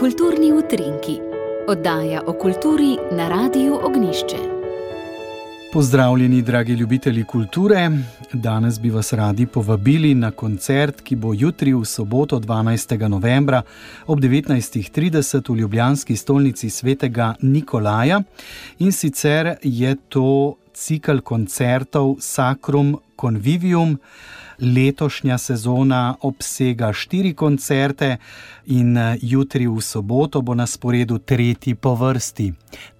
Kulturni utrinki, oddaja o kulturi na Radiu Ognišče. Pozdravljeni, dragi ljubitelji kulture. Danes bi vas radi povabili na koncert, ki bo jutri v soboto 12. novembra ob 19.30 v Ljubljanski stolnici svetega Nikolaja. In sicer je to cikl koncertov Sacrum Convivium. Letošnja sezona obsega štiri koncerte, in eh, jutri v soboto bo na sporedu tretji po vrsti.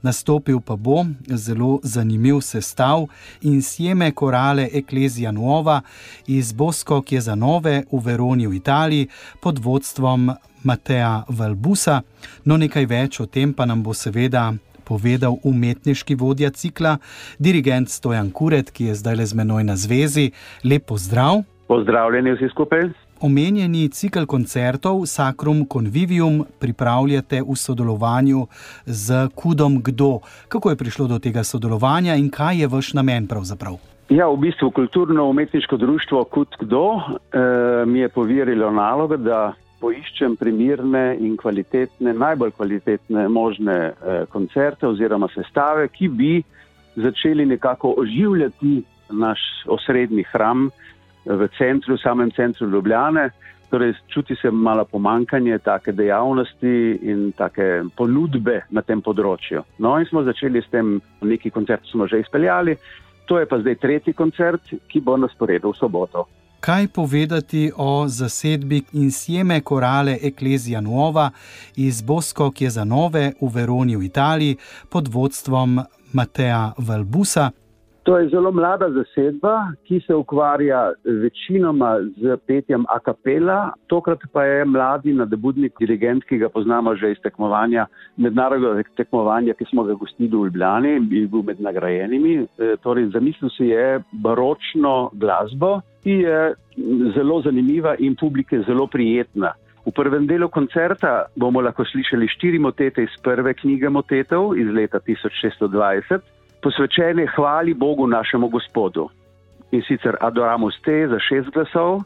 Nastopil pa bo zelo zanimiv sestav in sjeme korale Ecclesia Nuova iz Bosko, ki je za nove v Veroni v Italiji pod vodstvom Mateja Valbusa. No, nekaj več o tem pa nam bo seveda. Povedal umetniški vodja cikla, dirigent Stojan Kuret, ki je zdaj le z menoj na zvezi. Lep pozdrav. Pozdravljeni vsi skupaj. Omenjeni cikl koncertov Sacrum Convivium pripravljate v sodelovanju z Kudom Kdo. Kako je prišlo do tega sodelovanja in kaj je vaš namen pravzaprav? Ja, v bistvu kulturno-umetniško društvo Kud Kdo eh, mi je poverilo nalogo, da poiščem primirne in kvalitetne, najbolj kvalitetne možne eh, koncerte oziroma sestave, ki bi začeli nekako oživljati naš osrednji hram v centru, v samem centru Ljubljane. Torej, čuti se malo pomankanje take dejavnosti in take ponudbe na tem področju. No, in smo začeli s tem, neki koncert smo že izpeljali, to je pa zdaj tretji koncert, ki bo na sporedu v soboto. Kaj povedati o zasedbi in sjeme korale Ecclesia Nuova iz Bosko, ki je za nove v Veroni v Italiji pod vodstvom Mateja Valbusa? To je zelo mlada zasedba, ki se ukvarja večinoma z petjem a capella, tokrat pa je mladi nadebudnik dirigent, ki ga poznamo že iz tekmovanja, mednarodnega tekmovanja, ki smo ga gostili v Ljubljani in bil med nagrajenimi. E, torej, zamislil si je baročno glasbo, ki je zelo zanimiva in publike zelo prijetna. V prvem delu koncerta bomo lahko slišali štiri motete iz prve knjige motetov iz leta 1620 posvečene hvali Bogu našemu Gospodu. In sicer Adoramus te za šest glasov,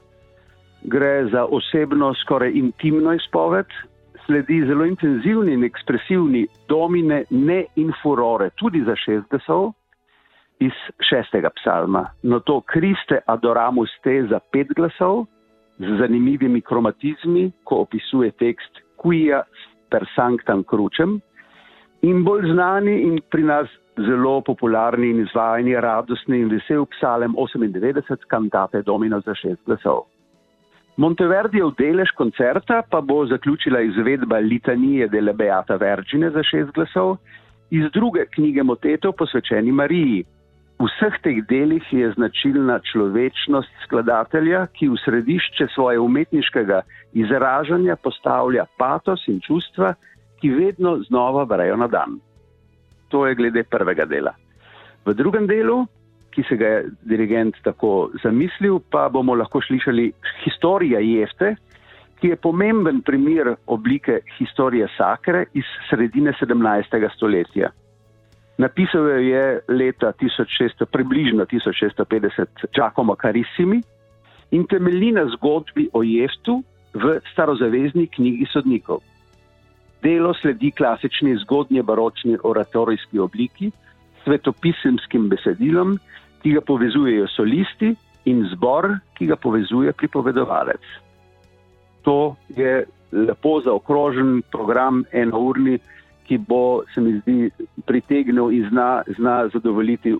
gre za osebno, skoraj intimno izpoved, sledi zelo intenzivni in ekspresivni domine ne in furore, tudi za šest glasov iz šestega psalma. No to Kriste Adoramus te za pet glasov, z zanimivimi kromatizmi, ko opisuje tekst Quia per sanctam crucem. In bolj znani in pri nas zelo popularni in izvajani radostni in vesel psalem 98, kantate Domino za šest glasov. Monteverdijev delež koncerta pa bo zaključila izvedba litanije dele Beata Vergine za šest glasov iz druge knjige motetov posvečeni Mariji. V vseh teh delih je značilna človečnost skladatelja, ki v središče svoje umetniškega izražanja postavlja patos in čustva, ki vedno znova vrejo na dan to je glede prvega dela. V drugem delu, ki se ga je dirigent tako zamislil, pa bomo lahko slišali historijo Jefte, ki je pomemben primer oblike historije Sakre iz sredine 17. stoletja. Napisal jo je leta 1600, približno 1650 Giacomo Carissimi in temelji na zgodbi o Jeftu v starozavezni knjigi sodnikov. Delo sledi klasični zgodnje baročni oratorijski obliki, svetopisemskim besedilom, ki ga povezujejo solisti in zbor, ki ga povezuje pripovedovalec. To je lepo zaokrožen program, enourni, ki bo, se mi zdi, pritegnil in zna, zna zadovoljiti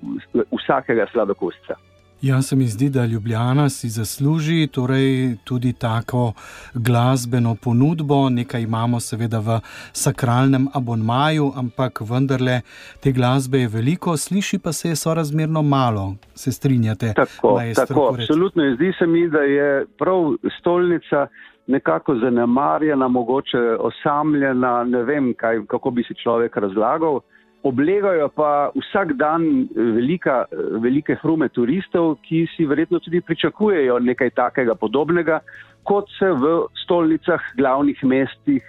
vsakega sladokosca. Ja, se mi zdi, da Ljubljana si zasluži torej tudi tako glasbeno ponudbo. Nekaj imamo, seveda, v sakralnem abonmaju, ampak vendarle te glasbe je veliko, sliši pa se je sorazmerno malo. Se strinjate? Tako, tako absolutno. Zdi se mi, da je prav stolnica. Nekako zanemarjena, mogoče osamljena, ne vem, kaj, kako bi si človek razlagal oblegajo pa vsak dan velika, velike hrume turistov, ki si verjetno tudi pričakujejo nekaj takega podobnega, kot se v stolnicah, glavnih mestih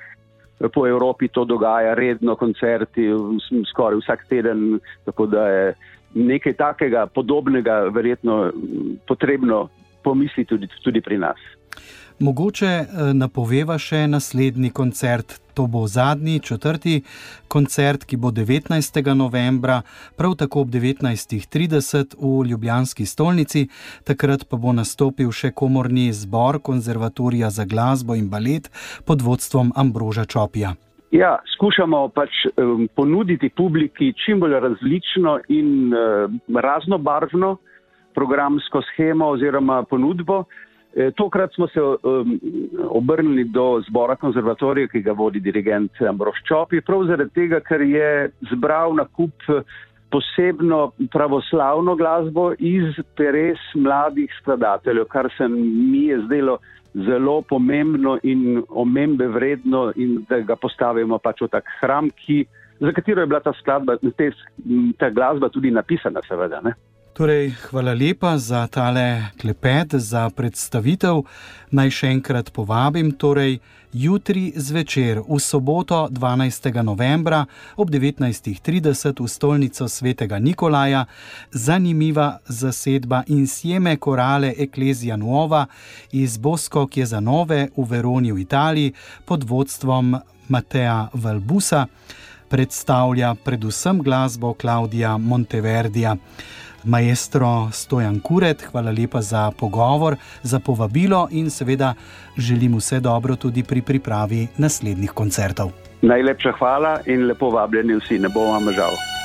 po Evropi to dogaja, redno koncerti, skoraj vsak teden, tako da je nekaj takega podobnega verjetno potrebno pomisliti tudi, tudi pri nas. Mogoče eh, napoveva še naslednji koncert To bo zadnji, četrti koncert, ki bo 19. novembra, prav tako ob 19.30 v Ljubljanski stolnici. Takrat pa bo nastopil še komorni zbor Konzervatorija za glasbo in balet pod vodstvom Ambroža Čopija. Ja, skušamo pač um, ponuditi publiki čim bolj različno in uh, raznobarvno programsko schemo oziroma ponudbo. E, tokrat smo se um, obrnili do zbora konzervatorija, ki ga vodi dirigent Ambrož Čopi, prav zaradi tega, ker je zbral na kup posebno pravoslavno glasbo iz peres mladih skladateljev, kar se mi je zdelo zelo pomembno in omembe vredno in da ga postavimo pač v tak hram, ki, za katero je bila ta skladba, te, ta glasba tudi napisana, seveda. Ne? Torej, hvala lepa za tale klepet, za predstavitev. Naj še enkrat povabim, torej jutri zvečer, v soboto 12. novembra ob 19.30 v stolnico svetega Nikolaja, zanimiva zasedba in sjeme korale Ecclesia Nuova iz Bosko, ki je za nove v Veroni v Italiji pod vodstvom Matea Valbusa, predstavlja predvsem glasbo Klaudija Monteverdija maestro Stojan Kuret, hvala lepa za pogovor, za povabilo in seveda želim vse dobro tudi pri pripravi naslednjih koncertov. Najlepša hvala in lepo vabljeni vsi, ne bo vam žal.